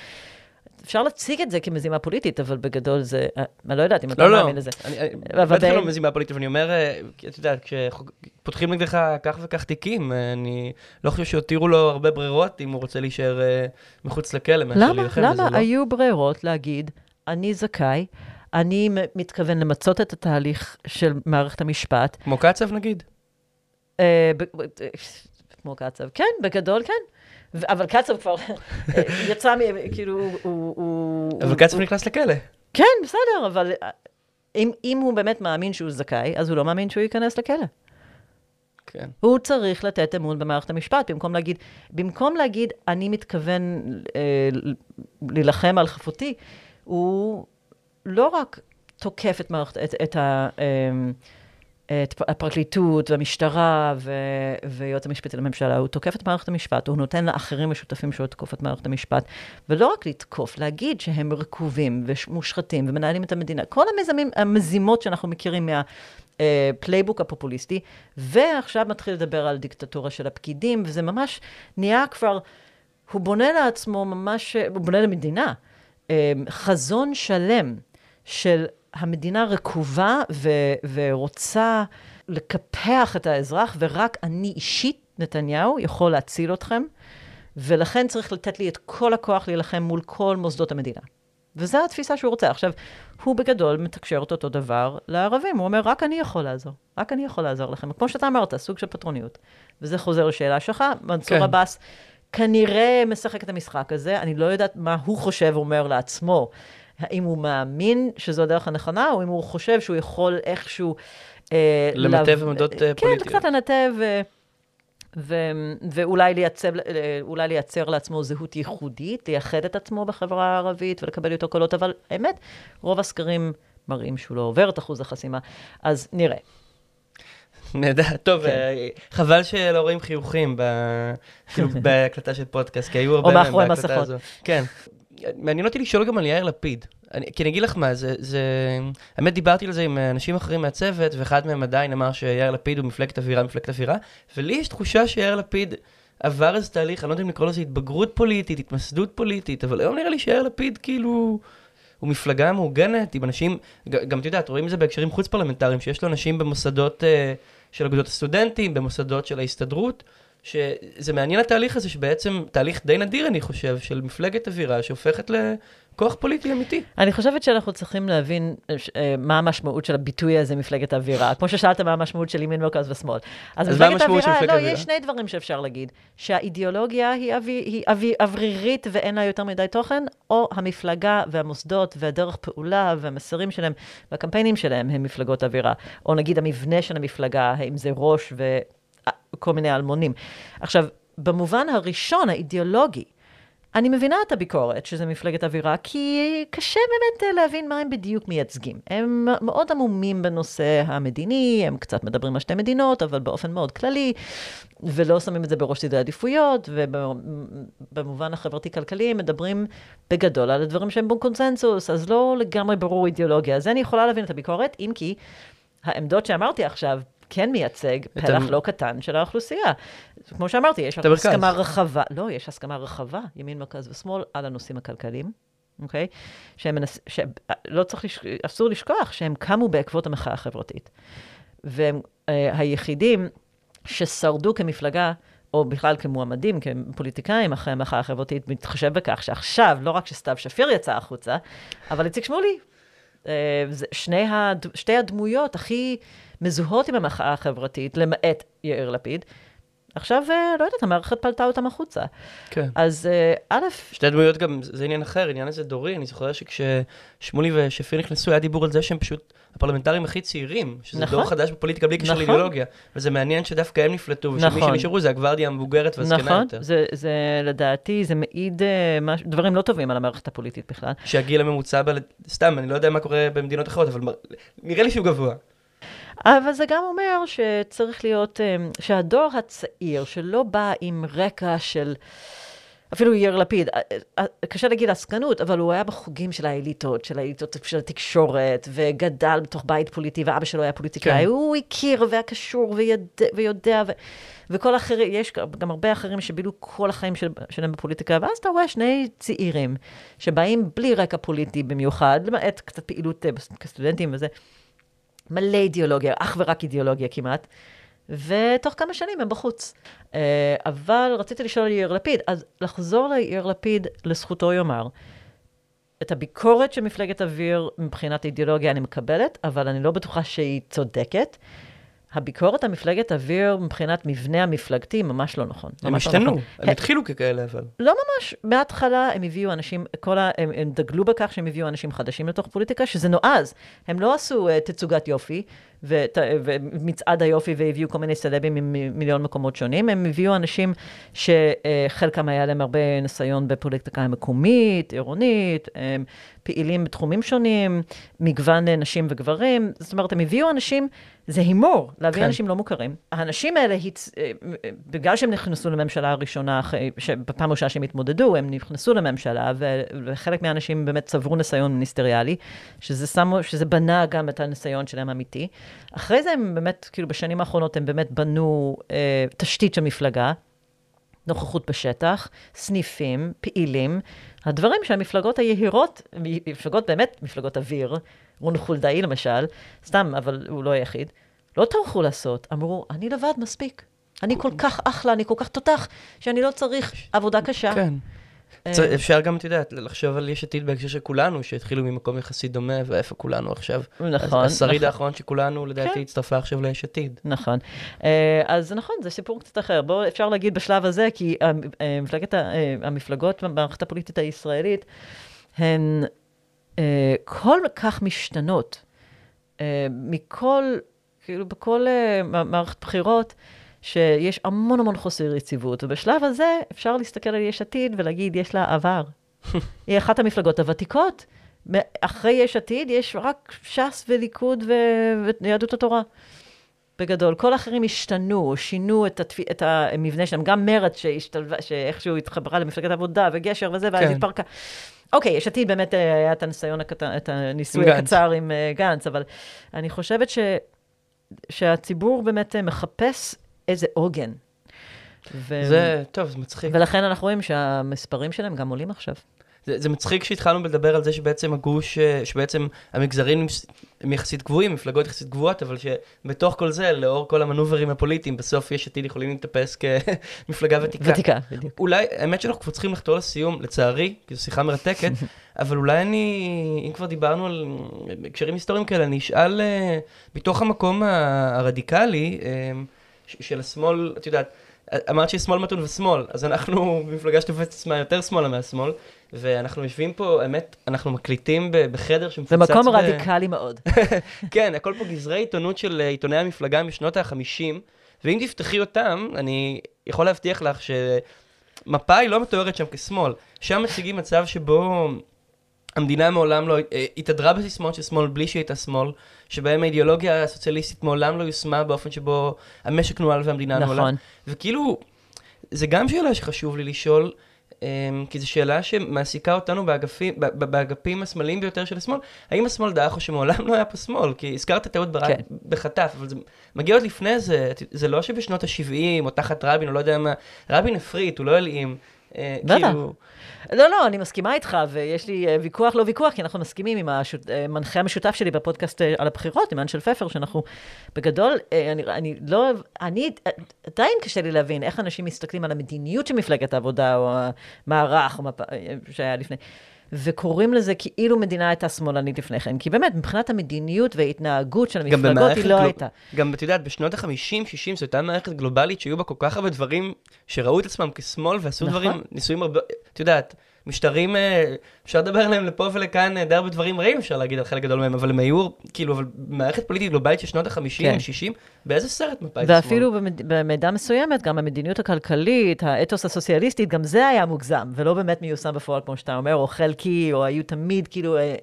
אפשר להציג את זה כמזימה פוליטית, אבל בגדול זה... אה, אני לא יודעת אם אתה לא, לא, מאמין לזה. אני- אבל בטח לא מזימה פוליטית, אבל אני אומר, אה, את יודעת, כשפותחים נגדך כך וכך תיקים, אה, אני לא חושב שהותירו לו הרבה ברירות אם הוא רוצה להישאר מחוץ לכלא, מאשר למה? להילחם למה? לא? היו ברירות להגיד, אני זכאי, אני מתכוון למצות את התהליך של מערכת המשפט, כמו קצב נגיד? כמו קצב, כן, בגדול כן. אבל קצב כבר אה, יצא, כאילו, הוא... אבל קצב נכנס לכלא. כן, בסדר, אבל אה, אם, אם הוא באמת מאמין שהוא זכאי, אז הוא לא מאמין שהוא ייכנס לכלא. כן. הוא צריך לתת אמון במערכת המשפט, במקום להגיד, במקום להגיד, אני מתכוון אה, להילחם על חפותי, הוא לא רק תוקף את, מערכת, את, את, ה, אה, הפרקליטות והמשטרה ו, ויועץ המשפטי לממשלה, הוא תוקף את מערכת המשפט, הוא נותן לאחרים משותפים שלו לתקוף את מערכת המשפט, ולא רק לתקוף, להגיד שהם רקובים ומושחתים ומנהלים את המדינה, כל המזמים, המזימות שאנחנו מכירים מה... playbook הפופוליסטי, ועכשיו מתחיל לדבר על דיקטטורה של הפקידים, וזה ממש נהיה כבר, הוא בונה לעצמו ממש, הוא בונה למדינה, אה, חזון שלם של המדינה רקובה ו, ורוצה לקפח את האזרח, ורק אני אישית, נתניהו, יכול להציל אתכם, ולכן צריך לתת לי את כל הכוח להילחם מול כל מוסדות המדינה. וזו התפיסה שהוא רוצה. עכשיו, הוא בגדול מתקשר את אותו דבר לערבים. הוא אומר, רק אני יכול לעזור. רק אני יכול לעזור לכם. כמו שאתה אמרת, סוג של פטרוניות. וזה חוזר לשאלה שלך. מנסור כן. עבאס כנראה משחק את המשחק הזה. אני לא יודעת מה הוא חושב, אומר לעצמו. האם הוא מאמין שזו הדרך הנכונה, או אם הוא חושב שהוא יכול איכשהו... אה, למטב לב- עמדות, אה, כן, פוליטיות. קצת לנתב, אה, ו- ואולי לייצב, אה, אולי לייצר לעצמו זהות ייחודית, לייחד את עצמו בחברה הערבית ולקבל יותר קולות, אבל האמת, רוב הסקרים מראים שהוא לא עובר את אחוז החסימה, אז נראה. נהדר, טוב, כן. אה, חבל שלא רואים חיוכים ב- כאילו בהקלטה של פודקאסט, כי היו הרבה או מהם מאחורי בהקלטה מסכות. הזו. כן. מעניין אותי לשאול גם על יאיר לפיד. אני, כי אני אגיד לך מה, זה, זה... האמת, דיברתי על זה עם אנשים אחרים מהצוות, ואחד מהם עדיין אמר שיאיר לפיד הוא מפלגת אווירה, מפלגת אווירה, ולי יש תחושה שיאיר לפיד עבר איזה תהליך, אני לא יודע אם לקרוא לזה התבגרות פוליטית, התמסדות פוליטית, אבל היום נראה לי שיאיר לפיד כאילו... הוא מפלגה מאורגנת עם אנשים, גם את יודעת, רואים את זה בהקשרים חוץ פרלמנטריים, שיש לו אנשים במוסדות אה, של אגודות הסטודנטים, במוסדות של ההסתדרות, שזה מעניין התהליך הזה, שבעצם תהליך די נדיר, אני חושב, של מפלגת אווירה שהופכת לכוח פוליטי אמיתי. אני חושבת שאנחנו צריכים להבין אה, אה, מה המשמעות של הביטוי הזה, מפלגת אווירה. כמו ששאלת מה המשמעות של ימין, מרכז ושמאל. אז אז מה המשמעות של אווירה, מפלגת לא, אווירה? יש שני דברים שאפשר להגיד. שהאידיאולוגיה היא, אבי, היא אבי, אוורירית ואין לה יותר מדי תוכן, או המפלגה והמוסדות והדרך פעולה והמסרים שלהם והקמפיינים שלהם הם מפלגות אווירה. או נגיד המבנה של המפלגה, האם זה ראש וכל מיני אלמונים. עכשיו, במובן הראשון, האידיאולוגי, אני מבינה את הביקורת שזה מפלגת אווירה, כי קשה באמת אה, להבין מה הם בדיוק מייצגים. הם מאוד עמומים בנושא המדיני, הם קצת מדברים על שתי מדינות, אבל באופן מאוד כללי, ולא שמים את זה בראש סדרי עדיפויות, ובמובן החברתי-כלכלי הם מדברים בגדול על הדברים שהם בקונסנזוס, אז לא לגמרי ברור אידיאולוגיה. אז אני יכולה להבין את הביקורת, אם כי העמדות שאמרתי עכשיו, כן מייצג פלח לא קטן של האוכלוסייה. כמו שאמרתי, יש. הסכמה רחבה, לא, יש הסכמה רחבה, ימין, מרכז ושמאל, על הנושאים הכלכליים, אוקיי? שהם מנס... שלא צריך, לש... אסור לשכוח שהם קמו בעקבות המחאה החברתית. והם אה, היחידים ששרדו כמפלגה, או בכלל כמועמדים, כפוליטיקאים אחרי המחאה החברתית, מתחשב בכך שעכשיו, לא רק שסתיו שפיר יצא החוצה, אבל איציק שמולי. אה, שני הד... שתי הדמויות הכי מזוהות עם המחאה החברתית, למעט יאיר לפיד. עכשיו, אה, לא יודעת, המערכת פלטה אותם החוצה. כן. אז אה, א', שתי דמויות גם, זה עניין אחר, עניין הזה דורי, אני זוכר שכששמולי ושפיר נכנסו, היה דיבור על זה שהם פשוט הפרלמנטרים הכי צעירים, שזה נכון. דור חדש בפוליטיקה בלי קשר נכון. לאידיאולוגיה, וזה מעניין שדווקא הם נפלטו, ושמי נכון. שנשארו זה הגוורדיה המבוגרת והזקנה נכון, יותר. זה, זה לדעתי, זה מעיד אה, מש... דברים לא טובים על המערכת הפוליטית בכלל. שהגיל הממוצע, ב... סתם, אני לא יודע מה קורה במדינות אחרות, אבל מ- נראה לי שהוא גבוה. אבל זה גם אומר שצריך להיות, אה, שהדור הצעיר, שלא בא עם רקע של, אפילו יאיר לפיד, אה, אה, קשה להגיד עסקנות, אבל הוא היה בחוגים של האליטות, של האליטות של התקשורת, וגדל בתוך בית פוליטי, ואבא שלו היה פוליטיקאי, כן. הוא הכיר והיה קשור וידע, ויודע, ו... וכל האחרים, יש גם הרבה אחרים שבילו כל החיים של, שלהם בפוליטיקה, ואז אתה רואה שני צעירים שבאים בלי רקע פוליטי במיוחד, למעט קצת פעילות כסטודנטים וזה, מלא אידיאולוגיה, אך ורק אידיאולוגיה כמעט, ותוך כמה שנים הם בחוץ. אה, אבל רציתי לשאול על יאיר לפיד, אז לחזור ליאיר לפיד, לזכותו יאמר, את הביקורת של מפלגת אוויר מבחינת אידיאולוגיה אני מקבלת, אבל אני לא בטוחה שהיא צודקת. הביקורת על מפלגת אוויר מבחינת מבנה המפלגתי ממש לא נכון. הם לא השתנו, נכון. הם התחילו ככאלה, אבל. לא ממש, מההתחלה הם הביאו אנשים, כל ה, הם, הם דגלו בכך שהם הביאו אנשים חדשים לתוך פוליטיקה, שזה נועז. הם לא עשו uh, תצוגת יופי ומצעד היופי והביאו כל מיני סלבים ממיליון מקומות שונים, הם הביאו אנשים שחלקם היה להם הרבה ניסיון בפוליטיקה מקומית, עירונית, הם פעילים בתחומים שונים, מגוון נשים וגברים, זאת אומרת, הם הביאו אנשים, זה הימור, להביא כן. אנשים לא מוכרים. האנשים האלה, הצ... בגלל שהם נכנסו לממשלה הראשונה, בפעם הראשונה שהם התמודדו, הם נכנסו לממשלה. וחלק מהאנשים באמת צברו ניסיון מיניסטריאלי, שזה, שמו, שזה בנה גם את הניסיון שלהם אמיתי. אחרי זה הם באמת, כאילו בשנים האחרונות הם באמת בנו אה, תשתית של מפלגה, נוכחות בשטח, סניפים, פעילים, הדברים שהמפלגות היהירות, מפלגות באמת, מפלגות אוויר, רון חולדאי למשל, סתם, אבל הוא לא היחיד, לא טרחו לעשות, אמרו, אני לבד מספיק. אני כל כך אחלה, אני כל כך תותח, שאני לא צריך עבודה קשה. כן. אה, אפשר גם, את יודעת, לחשוב על יש עתיד בהקשר של כולנו, שהתחילו ממקום יחסית דומה, ואיפה כולנו עכשיו. נכון, השריד נכון. האחרון שכולנו, לדעתי, כן. הצטרפה עכשיו ליש עתיד. נכון. אה, אז נכון, זה סיפור קצת אחר. בואו, אפשר להגיד בשלב הזה, כי אה, המפלגות במערכת הפוליטית הישראלית הן כל כך משתנות. מכל, כאילו בכל מע- מערכת בחירות, שיש המון המון חוסר יציבות, ובשלב הזה אפשר להסתכל על יש עתיד ולהגיד, יש לה עבר. היא אחת המפלגות הוותיקות. אחרי יש עתיד יש רק ש"ס וליכוד ו- ויהדות התורה. בגדול. כל האחרים השתנו, שינו את, התפ... את המבנה שלהם, גם מרצ שהשתלבה, שאיכשהו התחברה למפלגת העבודה וגשר וזה, ואז כן. התפרקה. אוקיי, יש עתיד באמת אה, היה את הניסיון הקטן, את הניסוי גנץ. הקצר עם אה, גנץ, אבל אני חושבת ש... שהציבור באמת אה, מחפש איזה עוגן. ו... זה, טוב, זה מצחיק. ולכן אנחנו רואים שהמספרים שלהם גם עולים עכשיו. זה, זה מצחיק שהתחלנו לדבר על זה שבעצם הגוש, אה, שבעצם המגזרים הם יחסית גבוהים, מפלגות יחסית גבוהות, אבל שבתוך כל זה, לאור כל המנוברים הפוליטיים, בסוף יש עתיד יכולים להתאפס כמפלגה ותיקה. ותיקה, בדיוק. אולי, האמת שאנחנו כבר צריכים לחתור לסיום, לצערי, כי זו שיחה מרתקת, אבל אולי אני, אם כבר דיברנו על הקשרים היסטוריים כאלה, אני אשאל, אה, מתוך המקום הרדיקלי אה, של השמאל, את יודעת, אמרת שיש שמאל מתון ושמאל, אז אנחנו במפלגה שתופסת עצמה יותר שמאלה מהשמאל, ואנחנו יושבים פה, האמת, אנחנו מקליטים בחדר זה שמפוצץ מקום ב- רדיקלי מאוד. כן, הכל פה גזרי עיתונות של אה, עיתוני המפלגה משנות ה-50, ואם תפתחי אותם, אני יכול להבטיח לך שמפא"י לא מתוארת שם כשמאל. שם מציגים מצב שבו המדינה מעולם לא אה, התהדרה בסיסמאות של שמאל בלי שהיא הייתה שמאל, שבהם האידיאולוגיה הסוציאליסטית מעולם לא יושמה באופן שבו המשק נוהל והמדינה נוהלה. נכון. וכאילו, זה גם שאלה שחשוב לי לשאול, אמ, כי זו שאלה שמעסיקה אותנו באגפים, באגפים השמאליים ביותר של השמאל. האם השמאל דעך או שמעולם לא היה פה שמאל? כי הזכרת את אהוד ברק כן. בחטף, אבל זה מגיע עוד לפני זה. זה לא שבשנות ה-70 או תחת רבין, או לא יודע מה, רבין הפריט, הוא לא הלאים. אה, בטח. כאילו, לא, לא, אני מסכימה איתך, ויש לי אה, ויכוח, לא ויכוח, כי אנחנו מסכימים עם אה, המנחה המשותף שלי בפודקאסט על הבחירות, עם אנשל פפר, שאנחנו בגדול, אני, אני לא, אני, עדיין קשה לי להבין איך אנשים מסתכלים על המדיניות של מפלגת העבודה, או המערך, או מפ... שהיה לפני. וקוראים לזה כאילו מדינה הייתה שמאלנית לפני כן. כי באמת, מבחינת המדיניות וההתנהגות של המפלגות, היא לא גלו- הייתה. גם, את יודעת, בשנות ה-50, 60, זו הייתה מערכת גלובלית שהיו בה כל כך הרבה דברים שראו את עצמם כשמאל ועשו נכון. דברים, ניסויים הרבה, את יודעת, משטרים, אה, אפשר לדבר עליהם לפה ולכאן אה, די הרבה דברים רעים, אפשר להגיד על חלק גדול מהם, אבל הם היו, כאילו, אבל מערכת פוליטית גלובלית של שנות ה-50, כן. 60, באיזה סרט מפא"י זה? ואפילו במד... במידה מסוימת, גם המדיניות הכלכלית, האתוס הסוציאליסטית, גם זה היה מוגזם, ולא באמת מיושם בפועל, כמו שאתה אומר, או חלקי, או היו תמיד כאילו אה,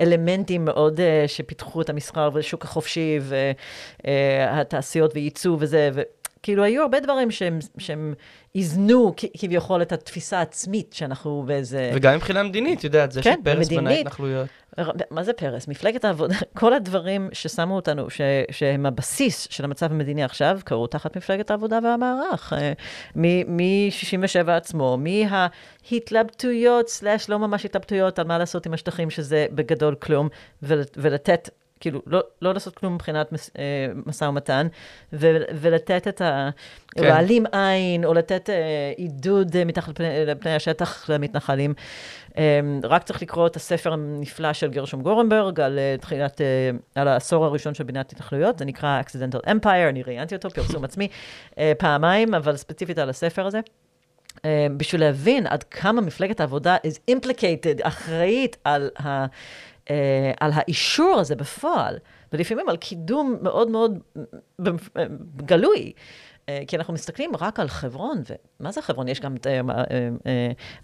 אלמנטים מאוד שפיתחו את המסחר והשוק החופשי, והתעשיות וייצוא וזה, וכאילו היו הרבה דברים שהם, שהם איזנו כביכול את התפיסה העצמית שאנחנו באיזה... וגם מבחינה מדינית, את יודעת, זה כן, שפרס בנה. התנחלויות. מה זה פרס? מפלגת העבודה, כל הדברים ששמו אותנו, ש, שהם הבסיס של המצב המדיני עכשיו, קרו תחת מפלגת העבודה והמערך. אה, מ-67 עצמו, מהתלבטויות, סלאש לא ממש התלבטויות על מה לעשות עם השטחים, שזה בגדול כלום, ול, ולתת כאילו, לא, לא לעשות כלום מבחינת מס, אה, משא ומתן, ו, ולתת את ה... כן. להעלים עין, או לתת אה, עידוד אה, מתחת לפני, לפני השטח למתנחלים. אה, רק צריך לקרוא את הספר הנפלא של גרשום גורנברג על אה, תחילת, אה, על העשור הראשון של בניית התנחלויות, זה נקרא Accidental Empire, אני ראיינתי אותו, פרסום עצמי, אה, פעמיים, אבל ספציפית על הספר הזה. בשביל להבין עד כמה מפלגת העבודה is implicated, אחראית על, ה, uh, על האישור הזה בפועל, ולפעמים על קידום מאוד מאוד ב- גלוי. Uh, כי אנחנו מסתכלים רק על חברון, ומה זה חברון? יש גם את uh,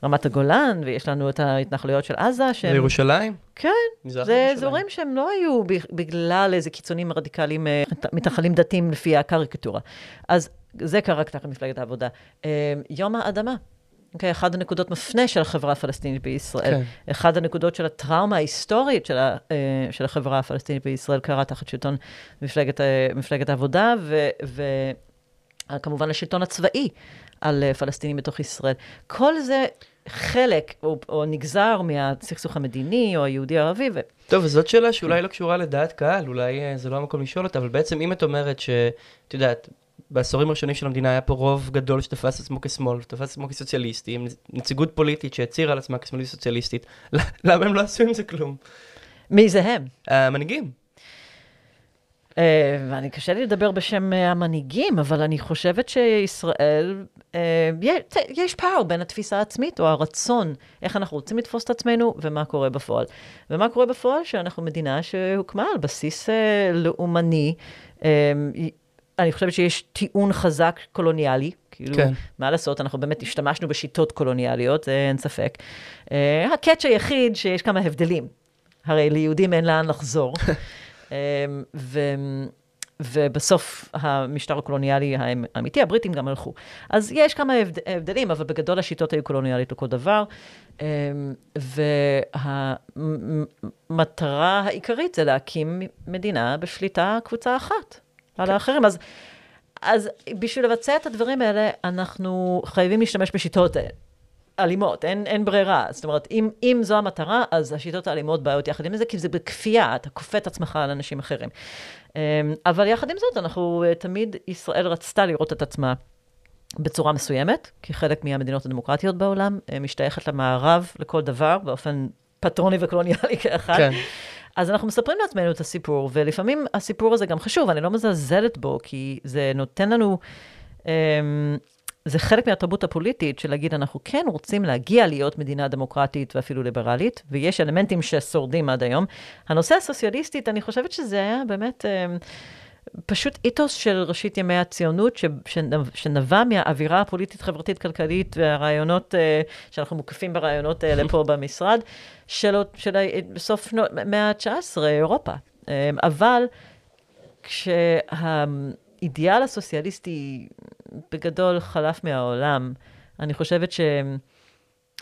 רמת הגולן, ויש לנו את ההתנחלויות של עזה, שהם... לירושלים? כן, זה ירושלים. אזורים שהם לא היו בגלל איזה קיצונים רדיקליים, אה, מתנחלים דתיים לפי הקריקטורה. אז זה קרה תחת מפלגת העבודה. אה, יום האדמה. אוקיי, אחת הנקודות מפנה של החברה הפלסטינית בישראל. כן. אחת הנקודות של הטראומה ההיסטורית של, ה, אה, של החברה הפלסטינית בישראל קרה תחת שלטון מפלגת, אה, מפלגת העבודה, וכמובן השלטון הצבאי על אה, פלסטינים בתוך ישראל. כל זה חלק, או, או נגזר מהסכסוך המדיני, או היהודי-ערבי, ו... טוב, זאת שאלה שאולי לא קשורה לדעת קהל, אולי אה, זה לא המקום לשאול אותה, אבל בעצם אם את אומרת ש... את יודעת, בעשורים הראשונים של המדינה היה פה רוב גדול שתפס עצמו כשמאל, תפס עצמו כסוציאליסטי, עם נציגות פוליטית שהצהירה על עצמה כשמאלית סוציאליסטית, למה הם לא עשו עם זה כלום? מי זה הם? המנהיגים. אה, ואני, קשה לי לדבר בשם אה, המנהיגים, אבל אני חושבת שישראל, אה, יש, יש פער בין התפיסה העצמית או הרצון, איך אנחנו רוצים לתפוס את עצמנו, ומה קורה בפועל. ומה קורה בפועל? שאנחנו מדינה שהוקמה על בסיס לאומני. אה, אני חושבת שיש טיעון חזק קולוניאלי, כאילו, כן. מה לעשות, אנחנו באמת השתמשנו בשיטות קולוניאליות, זה אין ספק. אה, הקאץ' היחיד שיש כמה הבדלים. הרי ליהודים אין לאן לחזור. אמ, ו, ובסוף המשטר הקולוניאלי האמיתי, הבריטים גם הלכו. אז יש כמה הבד, הבדלים, אבל בגדול השיטות היו קולוניאליות לכל דבר. אמ, והמטרה העיקרית זה להקים מדינה בשליטה קבוצה אחת על האחרים. אז, אז בשביל לבצע את הדברים האלה, אנחנו חייבים להשתמש בשיטות האלה. אלימות, אין, אין ברירה. זאת אומרת, אם, אם זו המטרה, אז השיטות האלימות באות יחד עם זה, כי זה בכפייה, אתה כופה את עצמך על אנשים אחרים. אמ, אבל יחד עם זאת, אנחנו, אה, תמיד ישראל רצתה לראות את עצמה בצורה מסוימת, כי חלק מהמדינות הדמוקרטיות בעולם אה, משתייכת למערב לכל דבר, באופן פטרוני וקולוניאלי כאחד. כן. אז אנחנו מספרים לעצמנו את הסיפור, ולפעמים הסיפור הזה גם חשוב, אני לא מזלזלת בו, כי זה נותן לנו... אמ, זה חלק מהתרבות הפוליטית של להגיד, אנחנו כן רוצים להגיע להיות מדינה דמוקרטית ואפילו ליברלית, ויש אלמנטים ששורדים עד היום. הנושא הסוציאליסטית, אני חושבת שזה היה באמת אה, פשוט איתוס של ראשית ימי הציונות, ש, שנב, שנבע מהאווירה הפוליטית-חברתית-כלכלית והרעיונות, אה, שאנחנו מוקפים ברעיונות האלה פה במשרד, של, של בסוף המאה ה-19, אירופה. אה, אבל כשה... האידיאל הסוציאליסטי בגדול חלף מהעולם. אני חושבת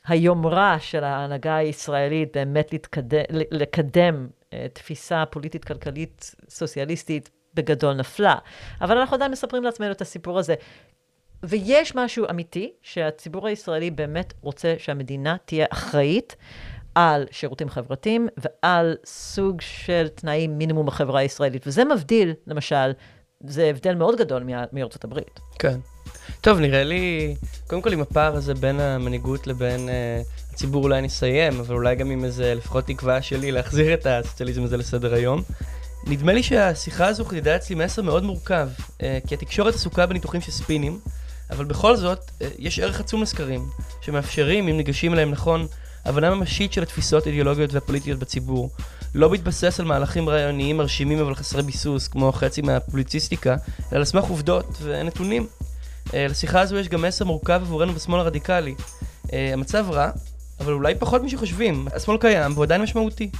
שהיומרה של ההנהגה הישראלית באמת להתקדם, לקדם אה, תפיסה פוליטית-כלכלית סוציאליסטית בגדול נפלה. אבל אנחנו עדיין מספרים לעצמנו את הסיפור הזה. ויש משהו אמיתי, שהציבור הישראלי באמת רוצה שהמדינה תהיה אחראית על שירותים חברתיים ועל סוג של תנאים מינימום בחברה הישראלית. וזה מבדיל, למשל, זה הבדל מאוד גדול מארצות הברית. כן. טוב, נראה לי, קודם כל עם הפער הזה בין המנהיגות לבין uh, הציבור אולי נסיים, אבל אולי גם עם איזה לפחות תקווה שלי להחזיר את הסוציאליזם הזה לסדר היום. נדמה לי שהשיחה הזו חידדה אצלי מסר מאוד מורכב, uh, כי התקשורת עסוקה בניתוחים של ספינים, אבל בכל זאת, uh, יש ערך עצום לסקרים, שמאפשרים, אם ניגשים אליהם נכון, הבנה ממשית של התפיסות האידיאולוגיות והפוליטיות בציבור. לא בהתבסס על מהלכים רעיוניים מרשימים אבל חסרי ביסוס, כמו חצי מהפוליציסטיקה, אלא על סמך עובדות ונתונים. Uh, לשיחה הזו יש גם מסר מורכב עבורנו בשמאל הרדיקלי. Uh, המצב רע, אבל אולי פחות משחושבים. השמאל קיים והוא עדיין משמעותי.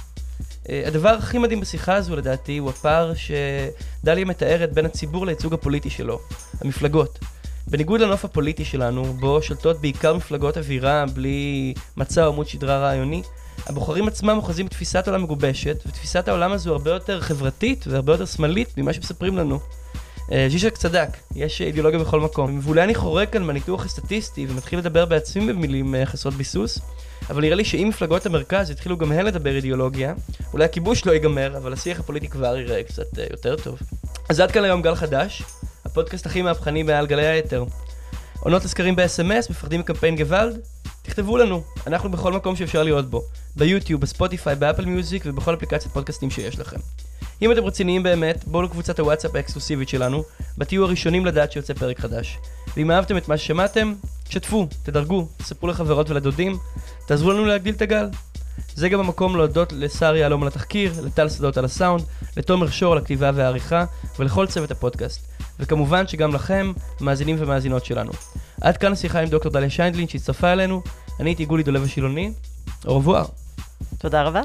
Uh, הדבר הכי מדהים בשיחה הזו לדעתי הוא הפער שדליה מתארת בין הציבור לייצוג הפוליטי שלו, המפלגות. בניגוד לנוף הפוליטי שלנו, בו שולטות בעיקר מפלגות אווירה בלי מצע או עמוד שדרה רעיוני, הבוחרים עצמם אוחזים בתפיסת עולם מגובשת, ותפיסת העולם הזו הרבה יותר חברתית והרבה יותר שמאלית ממה שמספרים לנו. ז'יז'ק צדק, יש אידיאולוגיה בכל מקום. ואולי אני חורק כאן מהניתוח הסטטיסטי ומתחיל לדבר בעצמי במילים חסרות ביסוס, אבל נראה לי שאם מפלגות המרכז יתחילו גם הן לדבר אידיאולוגיה, אולי הכיבוש לא ייגמר, אבל השיח הפוליטי כבר ייראה קצת אה, יותר טוב. אז עד כאן היום גל חדש, הפודקאסט הכי מהפכני מעל גלי היתר. עונות לסקרים ב-SMS, מפחדים מקמפיין גוואלד? תכתבו לנו, אנחנו בכל מקום שאפשר להיות בו. ביוטיוב, בספוטיפיי, באפל מיוזיק ובכל אפליקציית פודקאסטים שיש לכם. אם אתם רציניים באמת, בואו לקבוצת הוואטסאפ האקסקלוסיבית שלנו, תהיו הראשונים לדעת שיוצא פרק חדש. ואם אהבתם את מה ששמעתם, שתפו, תדרגו, תספרו לחברות ולדודים, תעזרו לנו להגדיל את הגל. זה גם המקום להודות לשר יהלום על התחקיר, לטל שדות על הסאונד, לתומר שור על הכתיבה והעריכה, ולכל צוות הפודקאסט. וכמובן שגם לכם, מאזינים ומאזינות שלנו. עד כאן השיחה עם דוקטור דליה שיינדלין שהצטרפה אלינו, אני הייתי גולי דולב השילוני, revoir. תודה רבה.